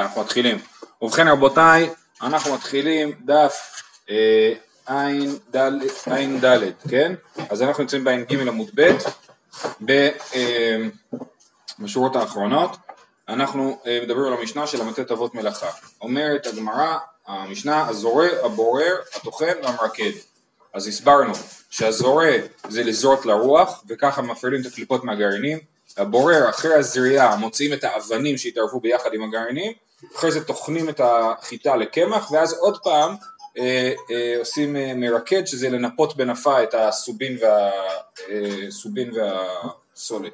אנחנו מתחילים. ובכן רבותיי, אנחנו מתחילים דף אה, ע"ד, כן? אז אנחנו נמצאים בע"ג עמוד ב', אה, בשורות האחרונות. אנחנו אה, מדברים על המשנה של ל"ט אבות מלאכה. אומרת הגמרא, המשנה, הזורע, הבורר, הטוחן והמרקד. אז הסברנו שהזורע זה לזרות לרוח, וככה מפרידים את הקליפות מהגרעינים. הבורר אחרי הזריעה מוציאים את האבנים שהתערבו ביחד עם הגרעינים, אחרי זה טוחנים את החיטה לקמח, ואז עוד פעם אה, אה, עושים אה, מרקד, שזה לנפות בנפה את הסובין, וה, אה, והסולת.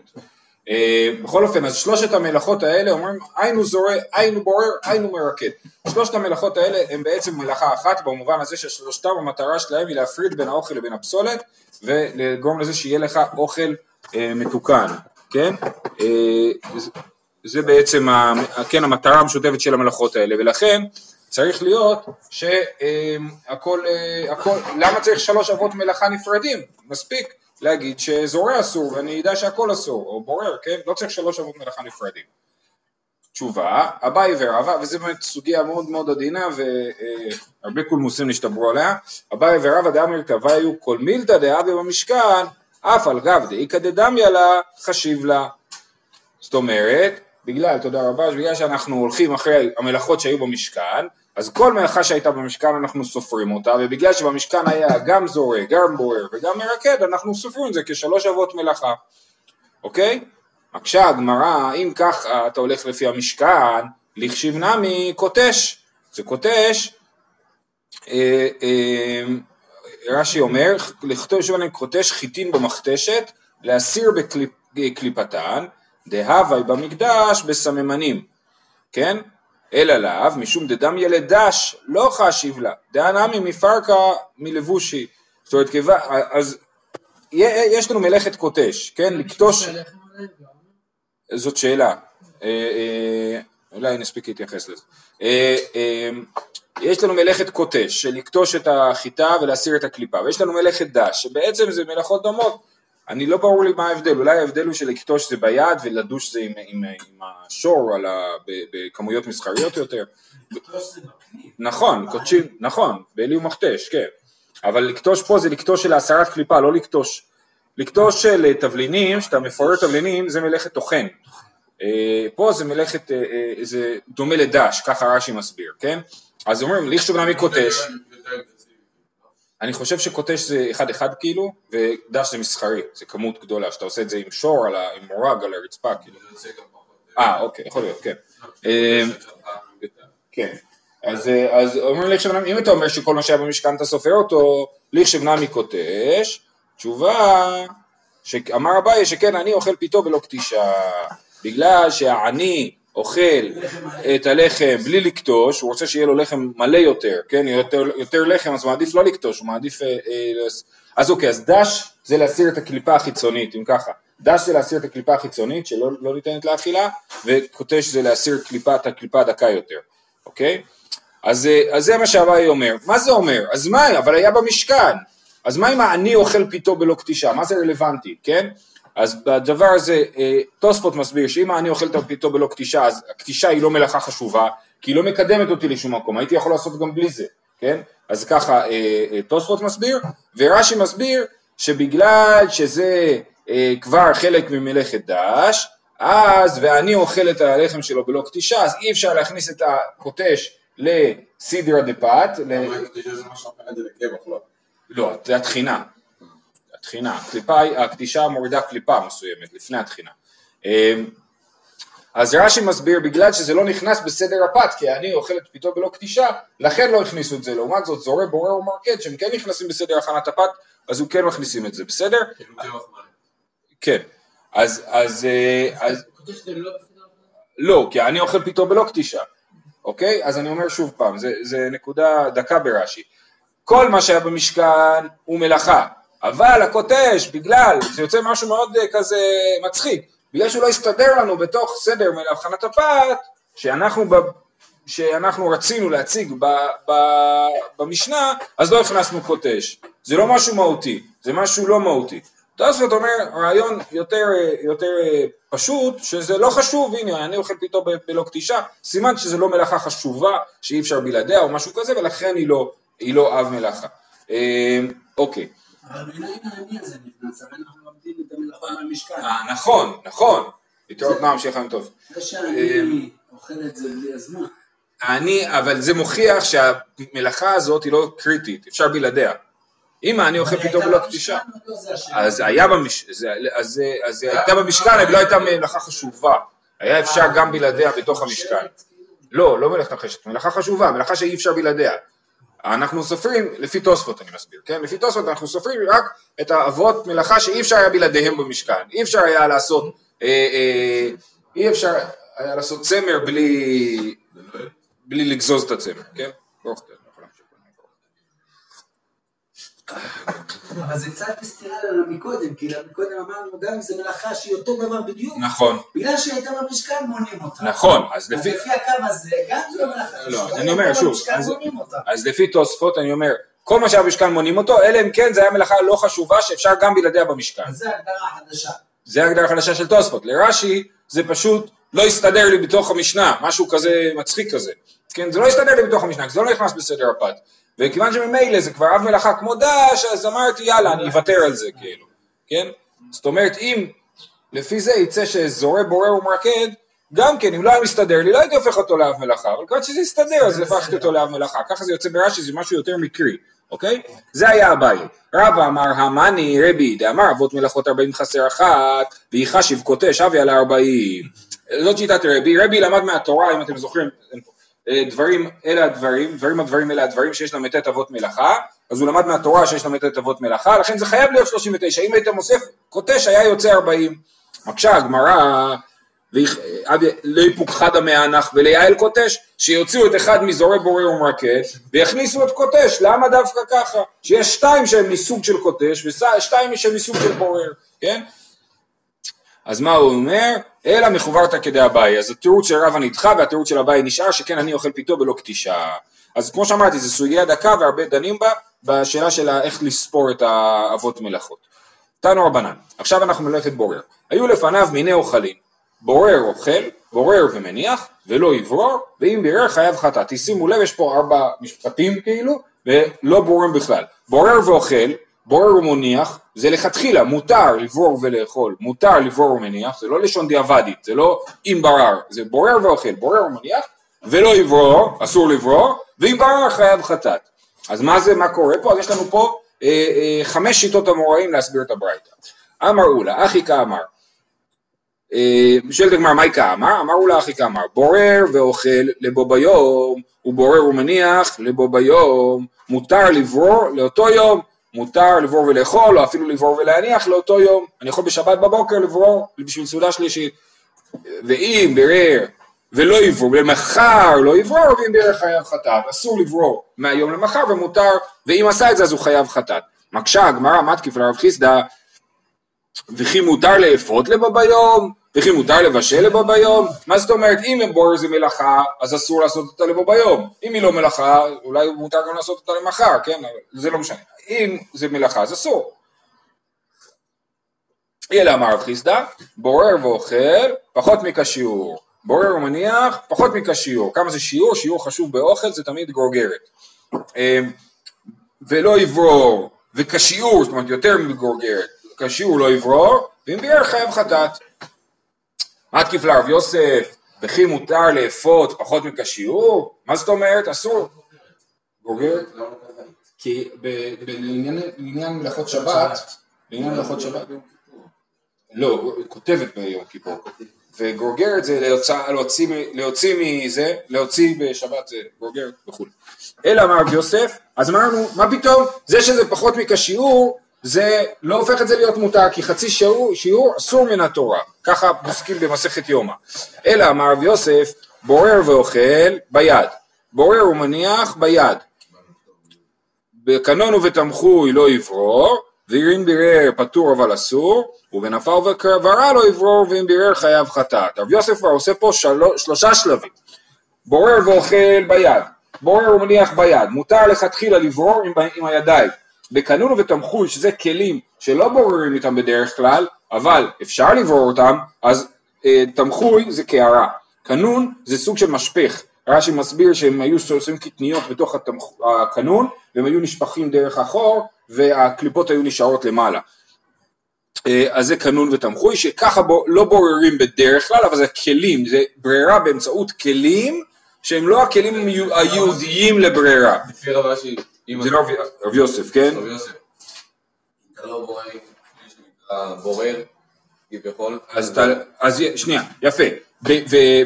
אה, בכל אופן, אז שלושת המלאכות האלה אומרים היינו זורע, היינו בורר, היינו מרקד. שלושת המלאכות האלה הם בעצם מלאכה אחת במובן הזה ששלושתם המטרה שלהם היא להפריד בין האוכל לבין הפסולת ולגרום לזה שיהיה לך אוכל אה, מתוקן, כן? אה, זה בעצם כן, המטרה המשותפת של המלאכות האלה ולכן צריך להיות שהכל, אה, הכל, למה צריך שלוש אבות מלאכה נפרדים? מספיק להגיד שזורע אסור ואני אדע שהכל אסור, או בורר, כן? לא צריך שלוש אבות מלאכה נפרדים. תשובה, אביי ורבא, וזו באמת סוגיה מאוד מאוד עדינה והרבה קולמוסים נשתברו עליה, אביי ורבא דאמר כוויו כל מילתא דאבי במשכן, אף על גב דאיכא דדמיה לה חשיב לה. זאת אומרת, בגלל, תודה רבה, בגלל שאנחנו הולכים אחרי המלאכות שהיו במשכן, אז כל מלאכה שהייתה במשכן אנחנו סופרים אותה, ובגלל שבמשכן היה גם זורע, גם בוער וגם מרקד, אנחנו סופרים את זה כשלוש אבות מלאכה, אוקיי? מקשה הגמרא, אם ככה אתה הולך לפי המשכן, לחשיב נמי קוטש, זה קוטש, אה, אה, רש"י אומר, לכתוב שוב אני קוטש חיטין במכתשת, להסיר בקליפתן, דהווי במקדש בסממנים, כן? אלא לאו, משום דדם ילד דש, לא חשיב לה, דהנמי מפרקה מלבושי. זאת אומרת, כיוון, אז יש לנו מלאכת קוטש, כן? לקטוש... זאת שאלה. אה, אה, אולי נספיק להתייחס לזה. אה, יש לנו מלאכת קוטש, של לקטוש את החיטה ולהסיר את הקליפה, ויש לנו מלאכת דש, שבעצם זה מלאכות דומות. אני לא ברור לי מה ההבדל, אולי ההבדל הוא שלקטוש זה ביד ולדוש זה עם, עם, עם השור על ה, בכמויות מסחריות יותר. נכון, קודשים, נכון, באלי ומכתש, כן. אבל לקטוש פה זה לקטוש של הסרת קליפה, לא לקטוש. לקטוש של תבלינים, שאתה מפורר תבלינים, זה מלאכת טוחן. אה, פה זה מלאכת, אה, אה, זה דומה לדש, ככה רש"י מסביר, כן? אז אומרים, ליכשוב נמי קוטש. אני חושב שקוטש זה אחד אחד כאילו, ודש זה מסחרי, זה כמות גדולה, שאתה עושה את זה עם שור, עם מורג על הרצפה כאילו. אה, אוקיי, יכול להיות, כן. כן. אז, אז אומרים לי עכשיו, אם אתה אומר שכל מה שהיה במשכן אתה סופר אותו, ליכשב נמי קוטש, תשובה שאמר אביי שכן אני אוכל פיתו בלא קטישה, בגלל שהעני אוכל את הלחם בלי לקטוש, הוא רוצה שיהיה לו לחם מלא יותר, כן, יותר, יותר לחם, אז הוא מעדיף לא לקטוש, הוא מעדיף... אה, אה, אז אוקיי, אז דש זה להסיר את הקליפה החיצונית, אם ככה. דש זה להסיר את הקליפה החיצונית שלא לא ניתנת לאכילה, וקוטש זה להסיר קליפה, את הקליפה הדקה יותר, אוקיי? אז, אה, אז זה מה שהוואי אומר. מה זה אומר? אז מה, אבל היה במשכן. אז מה אם אני אוכל פיתו בלא קטישה? מה זה רלוונטי, כן? אז בדבר הזה אה, תוספות מסביר שאם אני אוכל את הפיתו בלא קטישה אז הקטישה היא לא מלאכה חשובה כי היא לא מקדמת אותי לשום מקום. הייתי יכול לעשות גם בלי זה כן? אז ככה אה, אה, תוספות מסביר ורש"י מסביר שבגלל שזה כבר חלק ממלאכת דש אז ואני אוכל את הלחם שלו בלא קטישה אז אי אפשר להכניס את הקוטש לסידרא דפת לא, זה התחינה תחינה, הקליפה, הקדישה מורידה קליפה מסוימת לפני התחינה. אמ, אז רש"י מסביר בגלל שזה לא נכנס בסדר הפת כי אני אוכל את פיתו בלא קדישה לכן לא הכניסו את זה. לעומת זאת זורע בורר ומרקד שהם כן נכנסים בסדר הכנת הפת אז הוא כן מכניסים את זה בסדר? כן. אז אז אה, לא כי אני אוכל פיתו בלא קדישה אוקיי? אז אני אומר שוב פעם זה נקודה דקה ברש"י. כל מה שהיה במשכן הוא מלאכה אבל הקוטש, בגלל, זה יוצא משהו מאוד אה, כזה מצחיק, בגלל שהוא לא הסתדר לנו בתוך סדר מהבחנת הפת, שאנחנו, ב, שאנחנו רצינו להציג ב, ב, במשנה, אז לא הכנסנו קוטש. זה לא משהו מהותי, זה משהו לא מהותי. תוספות אומר רעיון יותר, יותר אה, פשוט, שזה לא חשוב, הנה אני אוכל פתאום בלא קטישה, סימן שזה לא מלאכה חשובה, שאי אפשר בלעדיה או משהו כזה, ולכן היא לא, היא לא אב מלאכה. אה, אוקיי. מהמשכן. אה, נכון, נכון. להתראות נועם, שיהיה יום טוב. זה שאני אוכל את זה בלי הזמן. אני, אבל זה מוכיח שהמלאכה הזאת היא לא קריטית, אפשר בלעדיה. אם אני אוכל פתאום לא, זה השאלה. אז היה במש... זה- אז הייתה במשכן, אבל לא הייתה מלאכה חשובה. היה אפשר גם בלעדיה בתוך המשכן. לא, לא מלאכת נחשת, מלאכה חשובה, מלאכה שאי אפשר בלעדיה. אנחנו סופרים, לפי תוספות אני מסביר, כן? לפי תוספות אנחנו סופרים רק את האבות מלאכה שאי אפשר היה בלעדיהם במשכן. אי אפשר היה לעשות, אה, אה, אי אפשר היה לעשות צמר בלי, בלי לגזוז את הצמר, כן? ברוך להמשיך. אבל זה קצת בסתירה לנו מקודם, כי מקודם אמרנו גם אם זה מלאכה שהיא אותו דבר בדיוק, נכון, בגלל שהיא הייתה במשכן מונים אותה. נכון, אז אז לפי... לפי הקו הזה, גם זה לא מלאכה לא, אני אומר שוב, אז-. אז לפי תוספות אני אומר, כל מה שהיה במשכן מונים אותו, אלא אם כן זה היה מלאכה לא חשובה שאפשר גם בלעדיה במשכן. אז זו הגדרה חדשה. זה הגדרה חדשה של תוספות. לרש"י זה פשוט לא הסתדר לי בתוך המשנה, משהו כזה מצחיק כזה. כן, זה לא הסתדר לי בתוך המשנה, זה לא נכנס בסדר הפת. וכיוון שממילא זה כבר אב מלאכה כמו דש, אז אמרתי יאללה, אני אוותר על זה כאילו. כן? זאת אומרת, אם לפי זה יצא שזורע בורר ומרקד, גם כן, אם לא היה מסתדר לי, לא הייתי הופך אותו לאב מלאכה, אבל כיוון שזה יסתדר, אז הפכתי אותו לאב מלאכה. ככה זה יוצא ברש"י, זה משהו יותר מקרי, אוקיי? זה היה אביי. רבא אמר, הא מני רבי, דאמר אבות מלאכות ארבעים חסר אחת, ואי חשיב כותש, הוו ליה על הארבעים. זאת שיטת רבי, רבי למד מהתורה, אם אתם זוכרים, דברים אלה הדברים, דברים הדברים אלה הדברים שיש ל"ט אבות מלאכה, אז הוא למד מהתורה שיש ל"ט אבות מלאכה, לכן זה חייב להיות 39, אם היית מוסף קוטש היה יוצא 40. מקשה הגמרא, ויח- אבי- לא יפוקחד המאנח וליעל קוטש, שיוציאו את אחד מזורע בורר ומרקד ויכניסו את קוטש, למה דווקא ככה? שיש שתיים שהם מסוג של קוטש ושתיים שהם מסוג של בורר, כן? אז מה הוא אומר? אלא מחוברתא כדאביי. אז התירוץ של רבא נדחה והתירוץ של אביי נשאר שכן אני אוכל פיתו בלא קטישה. אז כמו שאמרתי זו סוגיה דקה והרבה דנים בה בשאלה של איך לספור את האבות מלאכות. תנו רבנן, עכשיו אנחנו מלאכת בורר. היו לפניו מיני אוכלים, בורר אוכל, בורר ומניח, ולא יברור, ואם בירר חייב חטאת. תשימו לב, יש פה ארבע משפטים כאילו, ולא בוררים בכלל. בורר ואוכל, בורר ומניח, זה לכתחילה, מותר לברור ולאכול, מותר לברור ומניח, זה לא לשון דיעבדית, זה לא אם ברר, זה בורר ואוכל, בורר ומניח, ולא יברור, אסור לברור, ואם ברר חייב חטאת. אז מה זה, מה קורה פה? אז יש לנו פה אה, אה, חמש שיטות אמוראים להסביר את הברייתא. אמר אולה, אחי כאמר, אה, שואלת הגמרא, מהי כאמר? אמר אולה אחי כאמר, בורר ואוכל לבו ביום, ובורר ומניח לבו ביום, מותר לברור לאותו יום, מותר לברור ולאכול, או אפילו לברור ולהניח לאותו יום. אני יכול בשבת בבוקר לברור בשביל סעודה שלישית. ואם בירר ולא יברור, למחר לא יברור, ואם בירר חייב חטאת. אסור לברור מהיום למחר ומותר, ואם עשה את זה אז הוא חייב חטאת. מקשה הגמרא מתקיף לרב חיסדא, וכי מותר לאפות לבא ביום, וכי מותר לבשל לבא ביום, מה זאת אומרת אם בורר זה מלאכה אז אסור לעשות אותה לבא ביום, אם היא לא מלאכה אולי מותר גם לעשות אותה למחר, כן, זה לא משנה, אם זה מלאכה אז אסור. אלא אמר רב חיסדא, בורר ואוכל פחות מכשיעור, בורר ומניח פחות מכשיעור, כמה זה שיעור? שיעור חשוב באוכל זה תמיד גורגרת. אמ, ולא יברור, וכשיעור, זאת אומרת יותר מגורגרת, כשיעור לא יברור, ואם ביער חייב חטאת. מתקיף לרב יוסף, וכי מותר לאפות פחות מכשיעור? מה זאת אומרת? אסור. גורגרת? כי ב- ב- לעניין לעניין מלאכות שבת, לעניין מלאכות שבת, לא, כותבת ביום כיפור, וגורגרת זה להוציא להוציא מזה, להוציא בשבת זה גורגרת וכו'. אלא אמר רב יוסף, אז אמרנו, מה פתאום, זה שזה פחות מכשיעור, זה לא הופך את זה להיות מותר, כי חצי שיעור, שיעור אסור מן התורה, ככה פוסקים במסכת יומא. אלא אמר רב יוסף, בורר ואוכל ביד, בורר ומניח ביד, בקנון ובתמחוי לא יברור, ואם בירר פטור אבל אסור, ובנפל וכברה לא יברור, ואם בירר חייב חטאת. רב יוסף כבר עושה פה שלוש, שלושה שלבים. בורר ואוכל ביד, בורר ומניח ביד, מותר לכתחילה לברור עם, עם הידיים, בקנון ובתמחוי, שזה כלים שלא בוררים איתם בדרך כלל, אבל אפשר לברור אותם, אז אה, תמחוי זה קערה. קנון זה סוג של משפך. רש"י מסביר שהם היו עושים קטניות בתוך התמח... הקנון, והם היו נשפכים דרך החור, והקליפות היו נשארות למעלה. אה, אז זה קנון ותמחוי, שככה בו, לא בוררים בדרך כלל, אבל זה כלים, זה ברירה באמצעות כלים שהם לא הכלים היהודיים לברירה. לפי רב זה לא רב- יוסף, כן? רב יוסף. אתה לא בורר, כלי שנקרא בורר, כביכול. אז שנייה, יפה.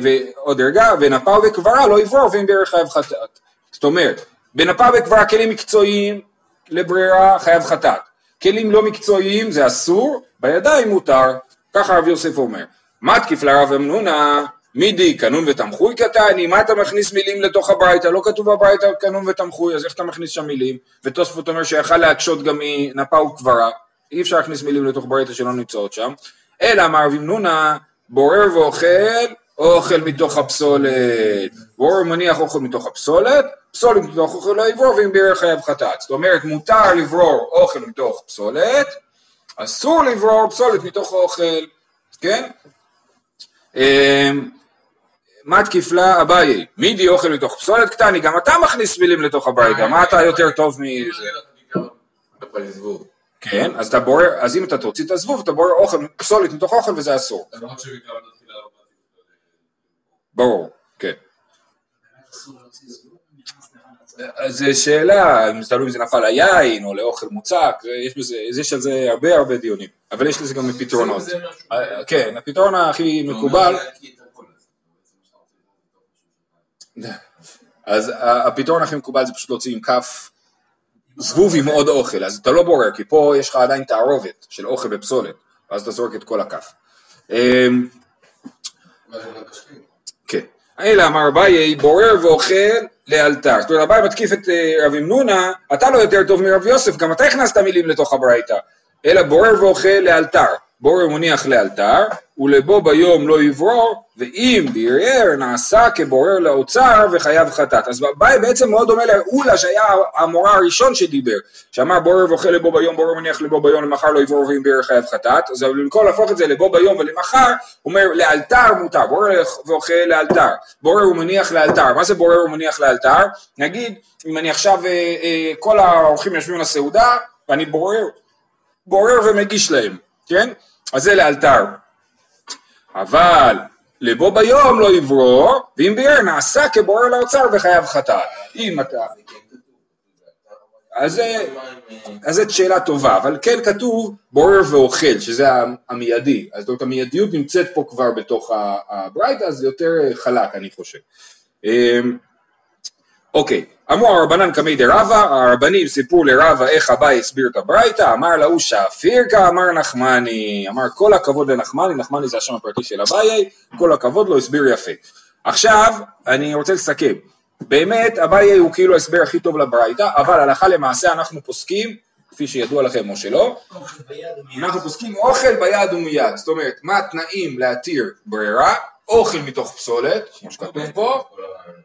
ועוד רגע, ונפה וקברה לא יברור ואם בערך חייב חטאת. זאת אומרת, בנפה וקברה כלים מקצועיים לברירה חייב חטאת. כלים לא מקצועיים זה אסור, בידיים מותר. ככה רב יוסף אומר. מתקיף לרב אמנונה, מידי קנון ותמחוי קטני, מה אתה מכניס מילים לתוך הברייתא? לא כתוב בברייתא קנון ותמחוי, אז איך אתה מכניס שם מילים? ותוספות אומר שיכל להקשות גם מנפה וקברה, אי אפשר להכניס מילים לתוך ברייתא שלא נמצאות שם. אלא אמר רבי מנונה, בורר ואוכל, אוכל מתוך הפסולת. בורר מניח אוכל מתוך הפסולת, פסולת מתוך אוכל לא יברור, ואם בירך חייב חטאת. זאת אומרת, מותר לברור אוכל מתוך פסולת, אסור לברור פסולת מתוך אוכל, כן? אמ, מתקיף לה אביי, מידי אוכל מתוך פסולת קטני, גם אתה מכניס מילים לתוך הברייתא, מה אתה יותר טוב מזה? כן, אז אתה בורר, אז אם אתה תוציא את הזבוב, אתה בורר אוכל, פסולת מתוך אוכל וזה אסור. לא. ברור, כן. זה שאלה, אם זה תלוי אם זה נפל ליין או לאוכל מוצק, יש בזה, יש על זה הרבה הרבה דיונים, אבל יש לזה גם פתרונות. אה, כן, הפתרון הכי מקובל, אז הפתרון הכי מקובל זה פשוט להוציא עם כף זבוב עם עוד אוכל, אז אתה לא בורר, כי פה יש לך עדיין תערובת של אוכל ופסולת, ואז אתה זורק את כל הכף. אמ, כן. אלא אמר אביי, בורר ואוכל לאלתר. זאת אומרת, אביי מתקיף את אה, רב אמנונה, אתה לא יותר טוב מרב יוסף, גם אתה הכנסת מילים לתוך הברייתא. אלא בורר ואוכל לאלתר. בורר מניח לאלתר, ולבו ביום לא יברור, ואם בירר נעשה כבורר לאוצר וחייב חטאת. אז אביי בעצם מאוד דומה לאולה שהיה המורה הראשון שדיבר, שאמר בורר ואוכל לבו ביום, בורר מניח לבו ביום, למחר לא יברור ואם בירר חייב חטאת. אז במקום להפוך את זה לבו ביום ולמחר, הוא אומר לאלתר מותר, בורר ואוכל לאלתר, בורר ומניח לאלתר. מה זה בורר ומניח לאלתר? נגיד, אם אני עכשיו, אה, אה, כל האורחים יושבים על הסעודה, ואני בורר, בורר ומגיש להם, כן? אז זה לאלתר. אבל לבו ביום לא יברור, ואם בירר נעשה כבורר לאוצר וחייב חטאת. אם אתה... אז זאת שאלה טובה, אבל כן כתוב בורר ואוכל, שזה המיידי, אז זאת אומרת המיידיות נמצאת פה כבר בתוך הברייתא, אז יותר אה, חלק אני חושב. אוקיי, אמרו הרבנן קמי דרבא, הרבנים סיפרו לרבא איך אביי הסביר את הברייתא, אמר להוא שאפירקה, אמר נחמני, אמר כל הכבוד לנחמני, נחמני זה השם הפרטי של אביי, כל הכבוד לו, הסביר יפה. עכשיו, אני רוצה לסכם, באמת אביי הוא כאילו ההסבר הכי טוב לברייתא, אבל הלכה למעשה אנחנו פוסקים, כפי שידוע לכם או שלא. אנחנו פוסקים אוכל ביד ומיד, זאת אומרת, מה התנאים להתיר ברירה, אוכל מתוך פסולת, כמו שכתוב פה,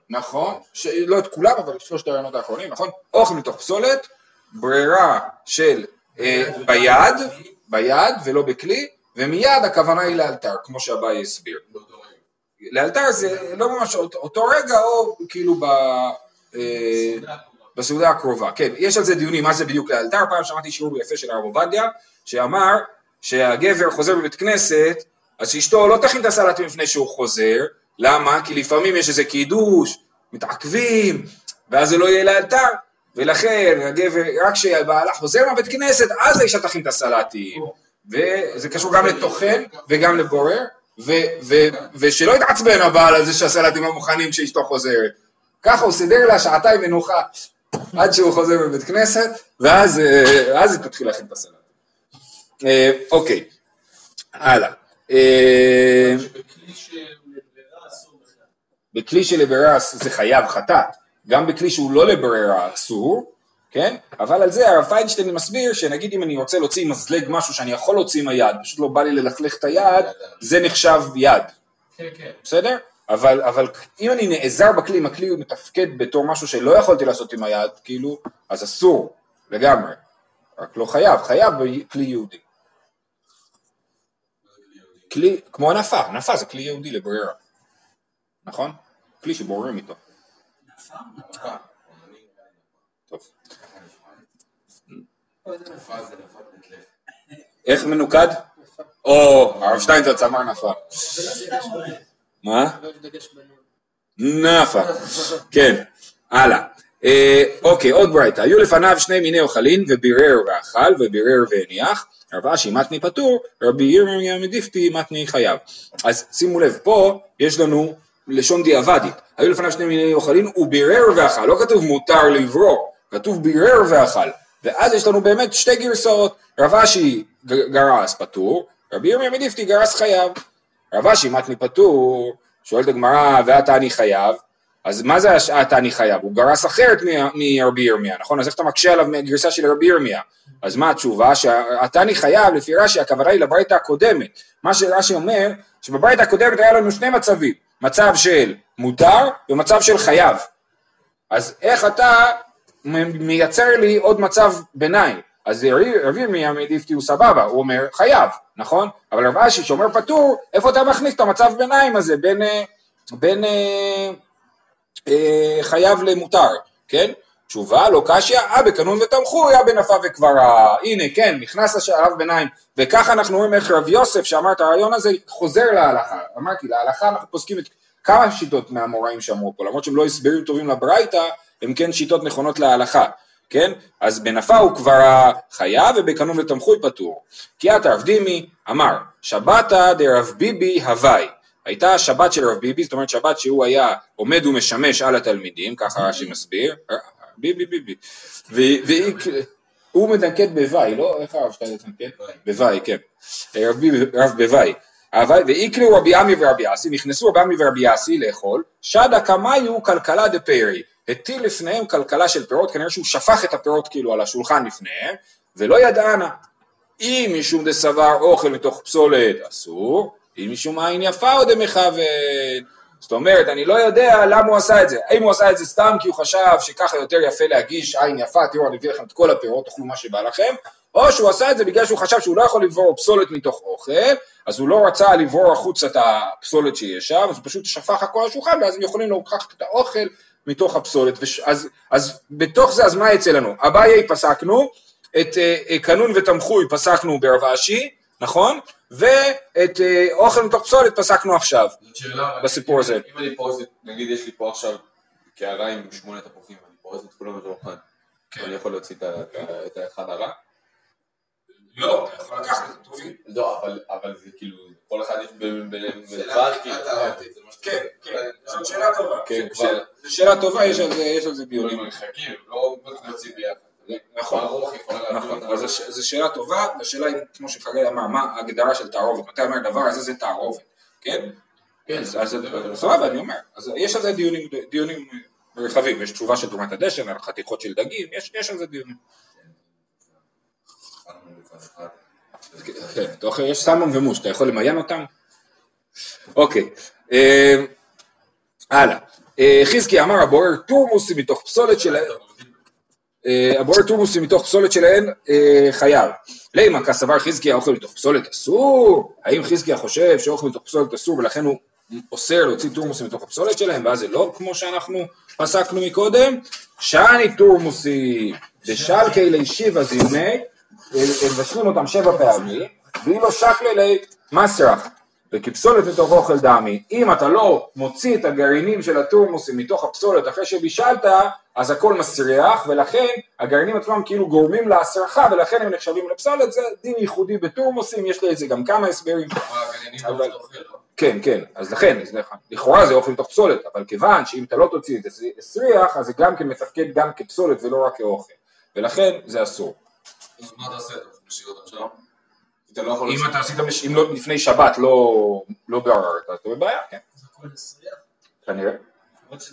נכון, ש... לא את כולם, אבל שלושת הרעיונות האחרונים, נכון? אוכל מתוך פסולת, ברירה של אה, ביד, ביד ולא בכלי, ומיד הכוונה היא לאלתר, כמו שאביי הסביר. לאלתר זה לא ממש אותו, רגע, או כאילו ב... אה, בסעודה הקרובה, כן, יש על זה דיונים, מה זה בדיוק לאלתר, פעם שמעתי שיעור יפה של הרב עובדיה, שאמר שהגבר חוזר בבית כנסת, אז שאשתו לא תכין את הסלטים לפני שהוא חוזר, למה? כי לפעמים יש איזה קידוש, מתעכבים, ואז זה לא יהיה לאלתר, ולכן הגבר, רק כשבעלה חוזר מהבית כנסת, אז האישה תכין את הסלטים, וזה קשור גם לטוחן וגם לבורר, ושלא יתעצבן הבעל על זה שהסלטים לא מוכנים כשאשתו חוזרת. ככה הוא סידר לה שעתיים מנוחה עד שהוא חוזר מבית כנסת, ואז אה, היא תתחיל להכין את הסלט. אה, אוקיי, הלאה. אה, בכלי שלברירה אסור בכלל. בכלי שלברירה זה חייב חטאת, גם בכלי שהוא לא לברירה אסור, כן? אבל על זה הרב פיינשטיין מסביר שנגיד אם אני רוצה להוציא מזלג משהו שאני יכול להוציא עם היד, פשוט לא בא לי ללכלך את היד, זה נחשב יד, כן, כן. בסדר? אבל, אבל אם אני נעזר בכלי, אם הכלי הוא מתפקד בתור משהו שלא יכולתי לעשות עם היד, כאילו, אז אסור, לגמרי. רק לא חייב, חייב בכלי יהודי. כלי, כמו הנפה, נפה זה כלי יהודי לברירה, נכון? כלי שבוררים איתו. איך מנוקד? או, הרב שטיינזרץ אמר נפה. מה? נפה. כן, הלאה. אה, אוקיי, עוד ברייתא. היו לפניו שני מיני אוכלין, ובירר ואכל, ובירר והניח. רב אשי מתני פטור, רבי ירמיה מדיפתי מתני חייב. אז שימו לב, פה יש לנו לשון דיעבדית. היו לפניו שני מיני אוכלין, הוא בירר ואכל. לא כתוב מותר לברור, כתוב בירר ואכל. ואז יש לנו באמת שתי גרסאות. רב אשי גרס פטור, רבי ירמיה מדיפתי גרס חייב. רב אשי מתני פטור, שואלת הגמרא, והתני חייב, אז מה זה והתני חייב? הוא גרס אחרת מרבי ירמיה, נכון? אז איך אתה מקשה עליו מהגרסה של רבי ירמיה? אז מה התשובה? שאתה אני חייב, לפי רש"י, הכוונה היא לברייתא הקודמת. מה שרש"י אומר, שבברייתא הקודמת היה לנו שני מצבים, מצב של מותר ומצב של חייב. אז איך אתה מייצר לי עוד מצב ביניים? אז רבי ירמיה מדיפתי הוא סבבה, הוא אומר חייב, נכון? אבל רב אשי שאומר פטור, איפה אתה מכניס את המצב ביניים הזה בין, אה, בין אה, אה, חייב למותר, כן? תשובה לא קשיא, אה בקנון ותמכו, אה בנפה וקברה. הנה, כן, נכנס השלב ביניים. וככה אנחנו רואים איך רב יוסף שאמר את הרעיון הזה חוזר להלכה. אמרתי, להלכה אנחנו פוסקים את כמה שיטות מהמוראים שאמרו פה, למרות שהם לא הסברים טובים לברייתא, הם כן שיטות נכונות להלכה. כן? אז בנפה הוא כבר חייב ובקנון ותמכוי פטור. כי את רב דימי אמר, שבתא דרב ביבי הוואי. הייתה שבת של רב ביבי, זאת אומרת שבת שהוא היה עומד ומשמש על התלמידים, ככה רש"י מסביר, ביבי ביבי, והוא מדנקת בוואי, לא? איך הרב שטיינזרץ מדנקת? בוואי, כן, רב בוואי, ואיקלו רבי עמי ורבי אסי, נכנסו רבי עמי ורבי אסי לאכול, שדה קמאיו כלכלה דפרי, הטיל לפניהם כלכלה של פירות, כנראה שהוא שפך את הפירות כאילו על השולחן לפניהם, ולא ידענה. אם משום דסבר אוכל מתוך פסולת אסור, אם משום עין יפה או דמכוון. זאת אומרת, אני לא יודע למה הוא עשה את זה. האם הוא עשה את זה סתם כי הוא חשב שככה יותר יפה להגיש עין יפה, תראו אני מביא לכם את כל הפירות, תאכלו מה שבא לכם, או שהוא עשה את זה בגלל שהוא חשב שהוא לא יכול לברור פסולת מתוך אוכל, אז הוא לא רצה לברור החוצה את הפסולת שיש שם, אז הוא פשוט שפך הכל על השולחן, ואז הם יכולים לקחת את האוכל מתוך הפסולת. וש... אז, אז בתוך זה, אז מה יצא לנו? אביי פסקנו, את אה, קנון ותמחוי פסקנו ברב אשי, נכון? ואת אה, אוכל מתוך פסולת פסקנו עכשיו, בסיפור הזה. אם אני פורס, נגיד יש לי פה עכשיו קערה עם שמונה תפוחים, אני פורס את כולם בתוך אחד, אני יכול להוציא את האחד הרע? לא, אתה יכול לקחת את הטובים. לא, אבל- זה כאילו, כל אחד יש ב- ב- בנפרד, שאלה כאילו, כן, כן, זאת שאלה טובה. כן. זו שאלה טובה, יש על זה- יש על זה דיונים. נכון. נכון, זו- שאלה טובה, והשאלה היא, כמו שחגי אמר, מה ההגדרה של תערובת, מתי אומר הדבר הזה זה תערובת, כן? כן, אז סבבה, אני אומר, אז יש על זה דיונים, רחבים, יש תשובה של תרומת הדשן, על חתיכות של דגים, יש על זה דיונים. כן, יש סלמון ומוש, אתה יכול למיין אותם? אוקיי, אה, הלאה. אה, חזקי אמר הבורר תורמוסים מתוך פסולת שלהם, הבורר תורמוסים מתוך פסולת שלהן אה, חייב. לימה כסבר חזקי האוכל מתוך פסולת אסור? האם חזקי חושב שאוכל מתוך פסולת אסור ולכן הוא אוסר להוציא תורמוסים מתוך הפסולת שלהם ואז זה לא כמו שאנחנו פסקנו מקודם? שאני תורמוסים דשלקי לי שיבה זימי מבשלים אותם שבע פעמים ואילו שקלי לי מסרח וכפסולת מתוך אוכל דמי, אם אתה לא מוציא את הגרעינים של התורמוסים מתוך הפסולת אחרי שבישלת, אז הכל מסריח, ולכן הגרעינים עצמם כאילו גורמים להסרחה, ולכן הם נחשבים לפסולת, זה דין ייחודי בתורמוסים, יש לזה גם כמה הסברים. אבל- כן, כן, אז לכן, אז לכ- לכאורה זה אוכל מתוך פסולת, אבל כיוון שאם אתה לא תוציא את זה הסריח, אז זה גם כן מתפקד גם כפסולת ולא רק כאוכל, ולכן זה אסור. אז מה אתה משאיר אותם שם? אתה לא יכול אם אתה עשית, אם לא לפני שבת לא לא בעררת, אז אתה בבעיה, כן. כנראה.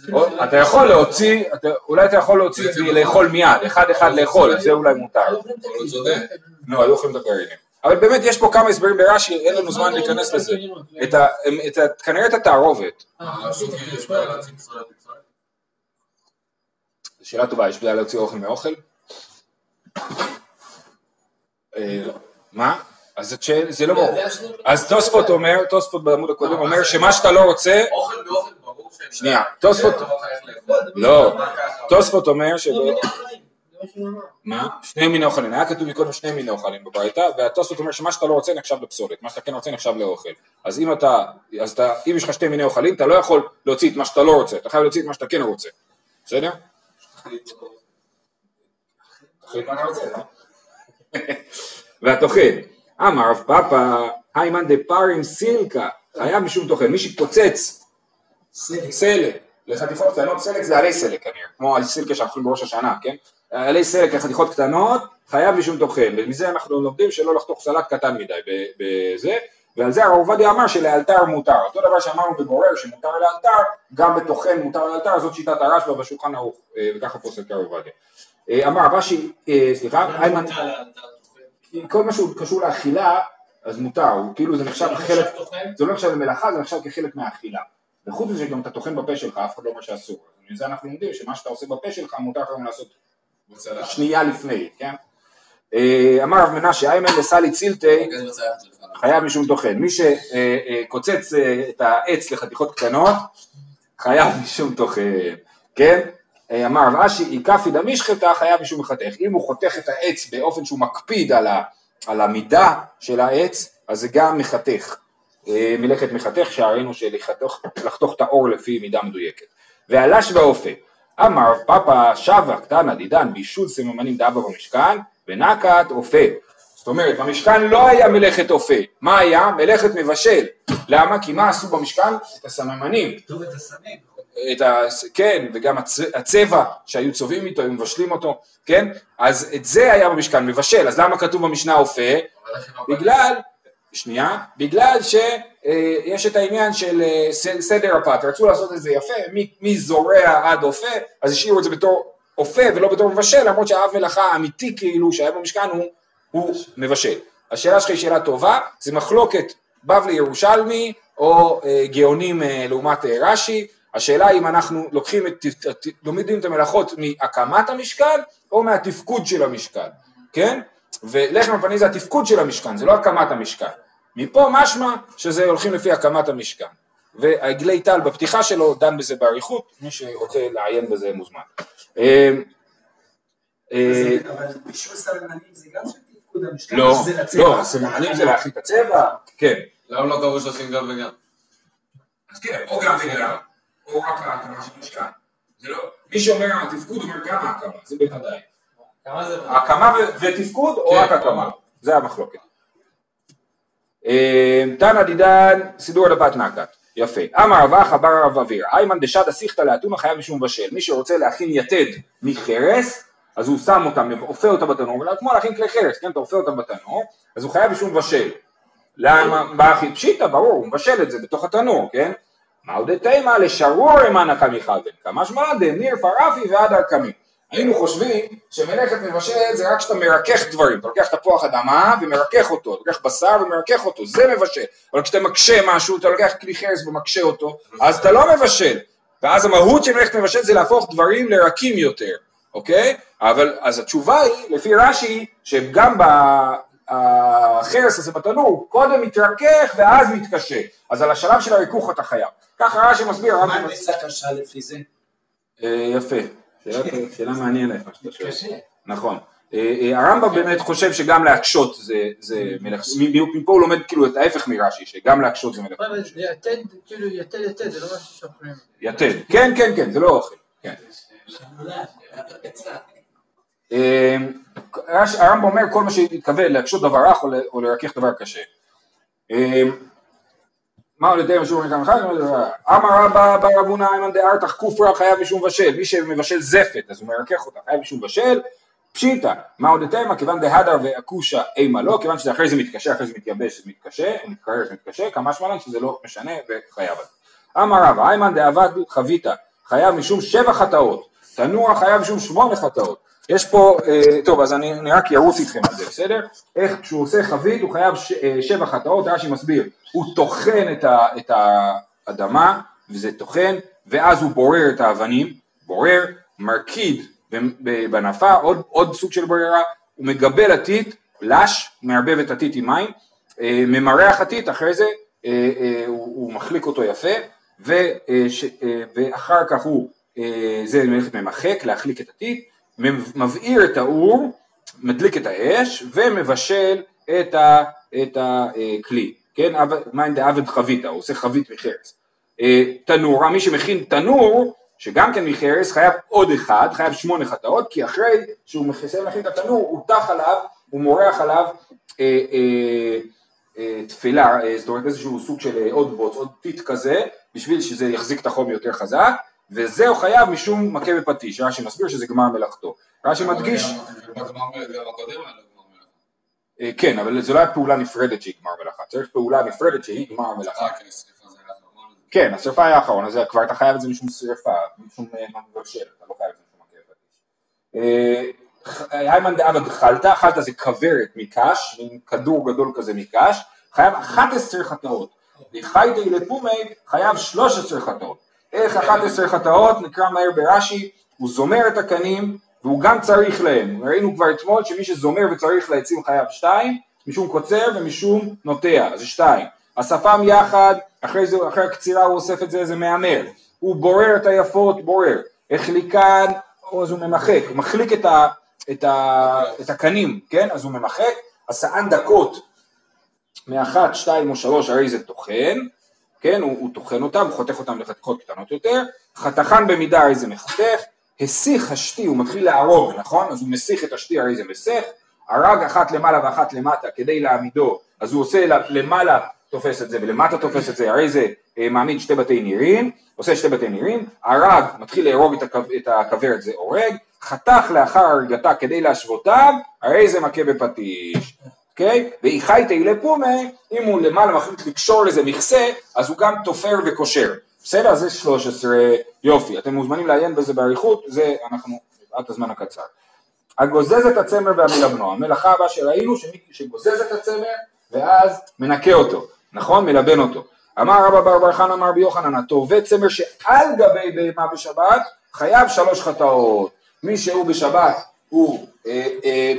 לא- אתה יכול להוציא, אתה- אולי אתה יכול להוציא בעצם ולאכול מיד, אחד אחד לאכול, זה אולי מותר. לא, היו אוכלים את הגרעינים. אבל באמת יש פה כמה הסברים ברש"י, אין לנו זמן להיכנס לזה. כנראה את התערובת. אה, שאלה טובה, יש בעיה להוציא אוכל מאוכל? אה, מה? אז זה לא ברור. אז תוספות אומר, תוספות בעמוד הקודם אומר שמה שאתה לא רוצה, אוכל באוכל ברור שהם... שנייה, תוספות, לא. לא? תוספות אומר שב... לא, מה? שני מיני אוכלים, היה כתוב מקודם שני מיני אוכלים בברייתא, והתוספות אומר שמה שאתה לא רוצה נחשב לפסולת, מה שאתה כן רוצה נחשב לאוכל. אז אם אתה, אז אתה, אם יש לך שתי מיני אוכלים, אתה לא יכול להוציא את מה שאתה לא רוצה, אתה חייב להוציא את מה שאתה כן רוצה, בסדר? תחליט מה אתה רוצה, לא? והטוחן, אמר רב פאפא, היימן דפרים סילקה, חייב משום טוחן, מי שפוצץ סלק. לחתיכות קטנות, סלק זה עלי סלק כנראה, כמו על סילקה שאנחנו אוכלים בראש השנה, כן? עלי סלק לחתיכות קטנות, חייב משום טוחן, ומזה אנחנו לומדים שלא לחתוך סלט קטן מדי בזה, ועל זה הרב עובדיה אמר שלאלתר מותר, אותו דבר שאמרנו בגורר שמותר לאלתר, גם בטוחן מותר לאלתר, זאת שיטת הרשב"א בשולחן ערוך, אה, וככה פוסק הרב עובדיה. אה, אמר רש"י, אה, סליחה, איימן, כל מה שהוא קשור לאכילה, אז מותר, הוא כאילו זה נחשב חלק, זה לא נחשב למלאכה, זה נחשב כחלק מהאכילה. וחוץ מזה גם אתה טוחן בפה שלך, אף אחד לא אומר שאסור. מזה אנחנו לומדים שמה שאתה עושה בפה שלך מותר לך גם לעשות. שנייה לפני, כן? אה, אמר רב מנשה, איימן לסלי שלך. חייב משום טוחן. מי שקוצץ אה, את העץ לחתיכות קטנות, חייב משום טוחן, כן? אה, אמר רב אשי, איקפי דמישחטה חייב משום מחתך. אם הוא חותך את העץ באופן שהוא מקפיד על, ה, על המידה של העץ, אז זה גם מחתך. אה, מלאכת מחתך, שהראינו שלחתוך את האור לפי מידה מדויקת. והלש והאופה. אמר רב פאפא שווה קטנה דידן בישול סממנים דאבה במשכן, ונקת אופה. זאת אומרת, במשכן לא היה מלאכת אופה, מה היה? מלאכת מבשל. למה? כי מה עשו במשכן? את הסממנים. כתוב את הסמים. את ה... כן, וגם הצ... הצבע שהיו צובעים איתו, היו מבשלים אותו, כן? אז את זה היה במשכן, מבשל, אז למה כתוב במשנה אופה? בגלל, שנייה, בגלל שיש את העניין של אה, סדר הפת, רצו לעשות את זה יפה, מ- מזורע עד אופה, אז השאירו את זה בתור אופה ולא בתור מבשל, למרות שהאב מלאכה האמיתי כאילו שהיה במשכן הוא, הוא מבשל. השאלה שלך היא שאלה טובה, זה מחלוקת בבלי ירושלמי או אה, גאונים אה, לעומת אה, רש"י, השאלה אם אנחנו לוקחים את, לומדים את המלאכות מהקמת המשכן או מהתפקוד של המשכן, כן? ולחם הפנים זה התפקוד של המשכן, זה לא הקמת המשכן. מפה משמע שזה הולכים לפי הקמת המשכן. והעגלי טל בפתיחה שלו דן בזה באריכות, מי שרוצה לעיין בזה מוזמן. אה, אה, אבל בישול סממנים זה גם של תפקוד המשכן. לא. לא, הסממנים זה להחליט את הצבע, כן. למה לא קבעו שעושים גם וגם? אז כן, או גם וגם, או רק ההקמה משכן. זה לא, מי שאומר התפקוד אומר גם ההקמה, זה בוודאי. הקמה ותפקוד או כן, רק הקמה, זה המחלוקת. אה, תנא דידן סידור לבת נקת, יפה. אמר רב אחא בר רב אביר, איימן דשדא סיכתא לאתונה חייב משום בשל. מי שרוצה להכין יתד מחרס, אז הוא שם אותם, אופה אותה בתנור, כמו להכין כלי חרס, כן, אתה אופה אותם בתנור, אז הוא חייב משום בשל. למה? פשיטא, ברור, הוא מבשל את זה בתוך התנור, כן? מהו דתימה לשרור אמנא קמיכלתן, כמשמע דמיר פרפי ועד הקמי. היינו חושבים שמלאכת מבשלת זה רק כשאתה מרכך דברים, אתה לוקח תפוח אדמה ומרכך אותו, אתה לוקח בשר ומרכך אותו, זה מבשל. אבל כשאתה מקשה משהו, אתה לוקח כלי חרס ומקשה אותו, אז אתה לא מבשל. ואז המהות של מלאכת מבשל זה להפוך דברים לרקים יותר, אוקיי? אבל אז התשובה היא, לפי רש"י, שגם בחרס הזה בתנור, קודם מתרכך ואז מתקשה. אז על השלב של הריכוך אתה חייב. ככה רש"י מסביר, מה הרמב"ם- נצא קשה לפי זה? אה, יפה, שאלה- מעניינת מה שאתה שואל. קשה. נכון. אה, אה, הרמב"ם באמת חושב שגם להקשות זה, זה מלאכה, מ- מפה הוא לומד כאילו את ההפך מרש"י, שגם להקשות זה זה יתד, כאילו יתד יתד, זה לא משהו שאוכלים. יתד, כן כן כן, זה לא אוכל. אה, הרמב"ם אומר כל מה שהתכוון להקשות דבר רך או לרכך דבר קשה. אה, מה יותר משום מכאן אחד? אמר רבא בר אבונה איימן דארתך כופרה חייב משום בשל, מי שמבשל זפת אז הוא מרכך אותה, חייב משום בשל, פשיטא, מה עוד יותר? מה כיוון דהדר ואקושה אימה לא, כיוון שזה אחרי זה מתקשה, אחרי זה מתייבש, זה מתקשה, מתקרר, זה מתקשה, כמה שמלן שזה לא משנה וחייב על זה. אמר רבא איימן דאבד חביתה, חייב משום שבע חטאות, תנוע חייב משום שמונה חטאות. יש פה, אה, טוב אז אני, אני רק ירוץ איתכם על זה, בסדר? איך כשהוא עושה חבית הוא חייב ש, אה, שבע חטאות, רש"י מסביר, הוא טוחן את, את האדמה, וזה טוחן, ואז הוא בורר את האבנים, בורר, מרקיד בנפה, עוד, עוד סוג של ברירה, הוא מגבל עתיד, לש, מערבב את הטיט עם מים, אה, ממרח הטיט, אחרי זה אה, אה, הוא, הוא מחליק אותו יפה, ו, אה, אה, ואחר כך הוא, אה, זה מלאכת ממחק, להחליק את הטיט, מבעיר את האור, מדליק את האש, ומבשל את, הכלי, כן, עבד- מאן דעבד חביתה, הוא עושה חבית מחרס. אה, תנורה, מי שמכין תנור, שגם כן מחרס, חייב עוד אחד, חייב שמונה חטאות, כי אחרי שהוא מסיים להכין את התנור, הוא טח עליו, הוא מורח עליו אה, אה, אה, תפילה, אה, זאת אומרת איזשהו סוג של אה, עוד בוץ, עוד טיט כזה, בשביל שזה יחזיק את החום יותר חזק, וזהו חייב משום מכה בפטיש, רש"י מסביר שזה גמר מלאכתו. רש"י מדגיש, כן, אבל זה לא היה פעולה נפרדת שהיא גמר מלאכה, צריך פעולה נפרדת שהיא גמר מלאכה. אה, כן, זה. כן, השרפה היה האחרון, אז כבר אתה חייב את זה משום שרפה, משום אה, מבשל, אתה לא חייב את זה משום מכה בפטיש. אה, היימן דעבד חלטה, חלטה זה כוורת מקש, מין כדור גדול כזה מקש, חייב 11 חטאות. לחיידי לפומי חייב 13 חטאות. איך 11 חטאות? נקרא מהר ברש"י, הוא זומר את הקנים והוא גם צריך להם. ראינו כבר אתמול שמי שזומר וצריך לעצים חייב שתיים, משום קוצר ומשום נוטע, זה שתיים. השפם יחד, אחרי זה, אחרי הקצירה הוא אוסף את זה, זה מהמר. הוא בורר את היפות, בורר. החליקן, אז הוא ממחק, מחליק את, ה, את, ה, את הקנים, כן? אז הוא ממחק. השאן דקות, מאחת, שתיים או שלוש, הרי זה טוחן, כן? הוא, טוחן אותם, הוא חותך אותם לחתיכות קטנות יותר. חתכן במידה, הרי זה מחתך. הסיך השתי, הוא מתחיל להרוג, נכון? אז הוא מסיך את השתי, הרי זה מסך. הרג אחת למעלה ואחת למטה כדי להעמידו, אז הוא עושה למעלה תופס את זה ולמטה תופס את זה, הרי זה אה, מעמיד שתי בתי נירים, עושה שתי בתי נירים, הרג, מתחיל להרוג את, הכו- את הכוורת, זה הורג, חתך לאחר הריגתה כדי להשוותיו, הרי זה מכה בפטיש, אוקיי? ואיחי תהילה פומי, אם הוא למעלה מחליט לקשור לזה מכסה, אז הוא גם תופר וקושר, בסדר? זה 13 יופי, אתם מוזמנים לעיין בזה באריכות, זה אנחנו, עד הזמן הקצר. הגוזז את הצמר והמלבנו, המלאכה הבאה שראינו שמי שגוזז את הצמר ואז מנקה אותו, נכון? מלבן אותו. אמר רבא בר בר חנא אמר רבי יוחנן, הטווה צמר שעל גבי בהמה בשבת חייב שלוש חטאות. מי שהוא בשבת הוא אה, אה,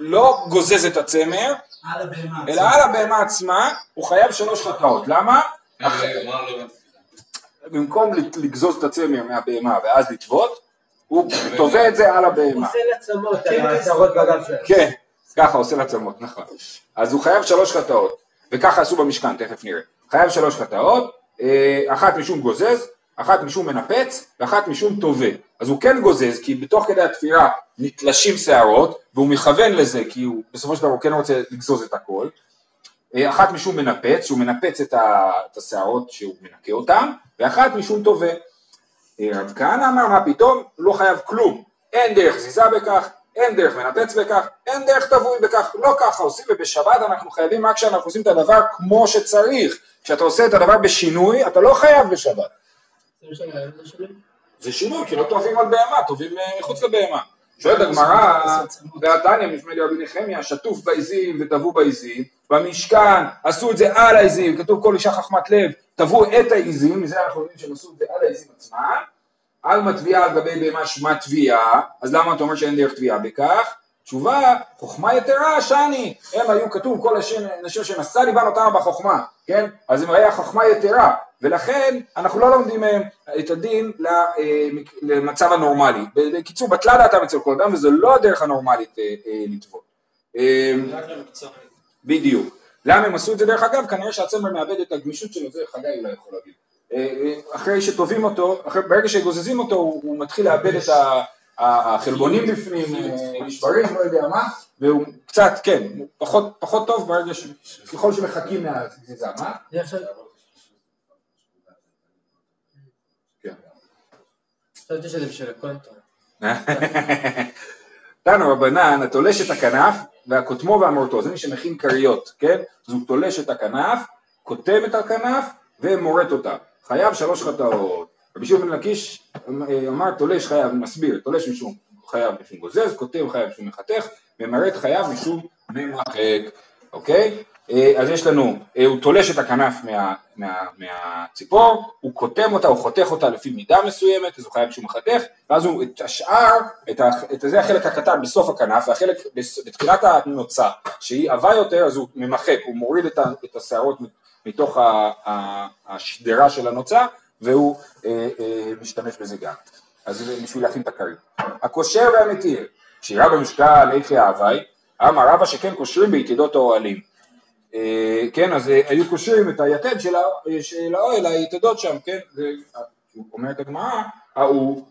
לא גוזז את הצמר. אלא על הבהמה עצמה הוא חייב שלוש חטאות. למה? לא? במקום לגזוז את הצמר מהבהמה ואז לטוות, הוא תובע את זה על הבהמה. עושה לעצמות על השערות בגב שלהם. כן, ככה עושה לעצמות, נכון. אז הוא חייב שלוש חטאות, וככה עשו במשכן, תכף נראה. חייב שלוש חטאות, אה, אחת משום גוזז, אחת משום מנפץ, ואחת משום תובע. אז הוא כן גוזז, כי בתוך כדי התפירה נתלשים שערות, והוא מכוון לזה, כי הוא בסופו של דבר הוא כן רוצה לגזוז את הכל. אה, אחת משום מנפץ, שהוא מנפץ את השערות שהוא מנקה אותן, ואחת משום תובע. אה, רב כהנא אמר מה פתאום, לא חייב כלום, אין דרך זיזה בכך, אין דרך מנפץ בכך, אין דרך טבוי בכך, לא ככה עושים ובשבת אנחנו חייבים רק כשאנחנו עושים את הדבר כמו שצריך, כשאתה עושה את הדבר בשינוי אתה לא חייב בשבת, זה שאני שינוי כי לא טובים על בהמה, טובים אה, מחוץ לבהמה. שואלת הגמרא, והתניא משמע לי רבי נחמיה, שטוף בעזים וטבעו בעזים, במשכן עשו את זה על העזים, כתוב כל אישה חכמת לב, טבעו את העזים, מזה אנחנו יודעים שהם עשו את זה על העזים עצמם, על מטביעה על גבי בהמה שמה תביעה, אז למה אתה אומר שאין דרך תביעה בכך? תשובה, חוכמה יתרה שני, הם היו כתוב כל השם- אנשים שנשא ליבן אותם בחוכמה, כן? אז הם היה חוכמה יתרה, ולכן אנחנו לא לומדים מהם את הדין אה, למצב הנורמלי. בקיצור, בטלה דעתם אצל כל אדם, וזו לא הדרך הנורמלית אה, אה, לטבול. אה, בדיוק. למה הם עשו את זה דרך אגב? כנראה שהצמר מאבד את הגמישות שלו, זה חגי אולי יכול להגיד. אחרי שטובים אותו, אחרי, ברגע שגוזזים אותו הוא, הוא מתחיל לאבד את החלבונים בפנים, נשברים, לא יודע מה, והוא קצת, כן, פחות, פחות טוב ברגע ש... ככל שמחכים מהגזיזה, מה? אני עכשיו... כן. חשבתי שזה בשביל הקונטרה. תנו רבנן, התולש את הכנף והכותמו והמורטו, זה מי שמכין כריות, כן? אז הוא תולש את הכנף, כותב את הכנף ומורט אותה. חייב שלוש חטאות. רבי שמעון בן לקיש אמר תולש חייב, מסביר, תולש משום חייב משום גוזז, כותב חייב משום מחתך, ומרט חייב משום ממחק, אוקיי? אה, אז יש לנו, אה, הוא תולש את הכנף מה, מה, מהציפור, הוא קוטם אותה, הוא חותך אותה לפי מידה מסוימת, אז הוא חייב שהוא מחתך, ואז הוא את השאר, את, ה, את זה החלק הקטן בסוף הכנף, והחלק בתחילת הנוצה, שהיא עבה יותר, אז הוא ממחק, הוא מוריד את, את השערות מתוך ה, ה, השדרה של הנוצה, והוא אה, אה, משתמש בזה גם. אז בשביל להכין את הכרית. הקושר והמתיר, קשירה במשקל איכי האווי, אמר רבא שכן קושרים ביתדות האוהלים. אה, כן, אז אה, היו קושרים את היתד של ה- של האוהל, היתדות שם, כן, זה- הוא אומרת הגמרא, ההוא,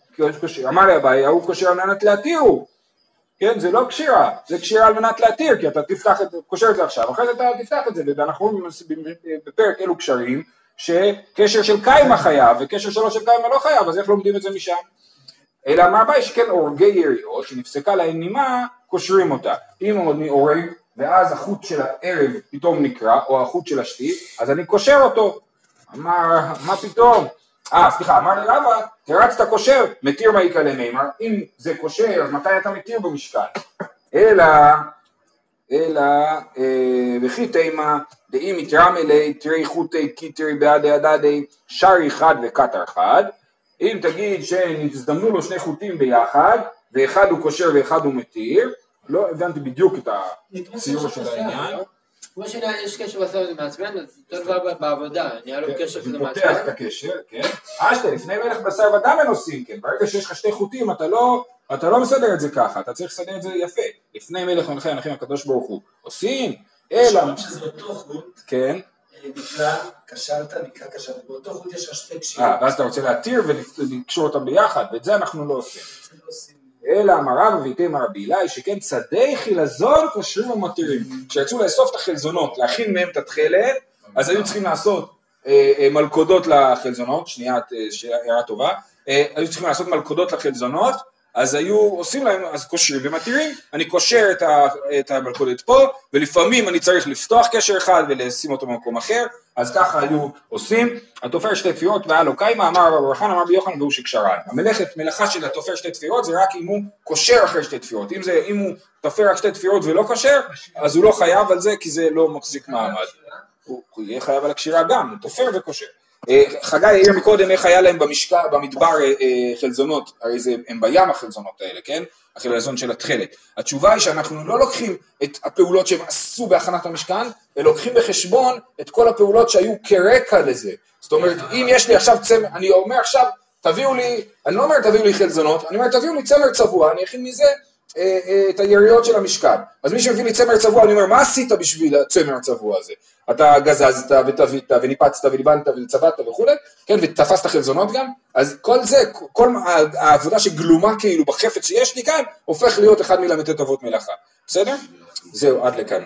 אמר לאביי, ההוא קושר על מנת להתירו, כן, זה לא קשירה, זה קשירה על מנת להתיר, כי אתה תפתח את, קושר את זה עכשיו, אחרי זה אתה תפתח את זה, ואנחנו בפרק אלו קשרים, שקשר של קיימה חייב, וקשר שלו של קיימה לא חייב, אז איך לומדים את זה משם? אלא אמר אביי שכן הורגי יריות, שנפסקה להם נימה, קושרים אותה. אם אני הורג, ואז החוט של הערב פתאום נקרע, או החוט של השתי, אז אני קושר אותו. אמר, מה פתאום? אה, סליחה, אמר לי רבא, תרצת קושר, מתיר מאי איכא למימר, אם זה קושר, אז מתי אתה מתיר במשכן? אלא, אלא, אה, וכי תימא, דאי מתרמי ליה תרי חוטי קיטרי בהדי הדדי, שרי חד וקטר חד, אם תגיד שנזדמנו לו שני חוטים ביחד, ואחד הוא קושר ואחד הוא מתיר, לא הבנתי בדיוק את הציור של העניין. כמו שיש קשר בשר וזה מעצבן, אז אותו דבר בעבודה, נהיה לו קשר שזה זה פותח את מעצבן. הקשר, כן. אשתה, לפני מלך בשר ודם הם עושים, כן. ברגע שיש לך שתי חוטים, אתה לא, אתה לא מסדר את זה ככה, אתה צריך לסדר את זה יפה. לפני מלך מלכי המלכים הקדוש ברוך הוא. עושים, אלא, שזה אותו חוט, כן. אה, נקרא, קשרת, נקרא קשרת, באותו חוט יש לך שתי קשירות. אה, ואז אתה רוצה להתיר ולקשור אותם ביחד, ואת זה אנחנו לא עושים. לא. אלא אמר רבא ויתימה רבי אלי שכן צדי חילזון קושרים ומתירים. כשירצו לאסוף את החלזונות, להכין מהם את התכלת, אז היו צריכים לעשות אה, אה, מלכודות לחלזונות, שנייה, אה, ש- הערה טובה, היו צריכים לעשות מלכודות לחלזונות, אז היו עושים להם, אז קושרים ומתירים, אני קושר את, ה, את המלכודת פה, ולפעמים אני צריך לפתוח קשר אחד ולשים אותו במקום אחר, אז ככה היו עושים, התופר שתי תפירות והיה לו קיימה, אמר רבי יוחנן, אמר רבי יוחנן והוא שקשרן. המלאכת, מלאכה של התופר שתי תפירות זה רק אם הוא קושר אחרי שתי תפירות, אם, זה, אם הוא תופר רק שתי תפירות ולא קושר, אז הוא לא חייב על זה כי זה לא מחזיק מעמד. הוא יהיה חייב על הקשירה גם, הוא תופר וקושר. אה, חגי העיר מקודם איך היה להם במשקע, במדבר אה, אה, חלזונות, הרי זה, הם בים החלזונות האלה, כן? החלזון של התכלת. התשובה היא שאנחנו לא לוקחים את הפעולות שהם עשו בהכנת המשכן, אלא לוקחים בחשבון את כל הפעולות שהיו כרקע לזה. זאת אומרת, אם יש לי עכשיו צמר, אני אומר עכשיו, תביאו לי, אני לא אומר תביאו לי חלזונות, אני אומר תביאו לי צמר צבוע, אני אכין מזה את היריות של המשכן. אז מי שמביא לי צמר צבוע, אני אומר, מה עשית בשביל הצמר הצבוע הזה? אתה גזזת ותבית וניפצת וליבנת וצבעת וכולי, כן, ותפסת חלזונות גם, אז כל זה, כל העבודה שגלומה כאילו בחפץ שיש לי כאן, הופך להיות אחד מל"ט אבות מלאכה, בסדר? זהו, עד לכאן.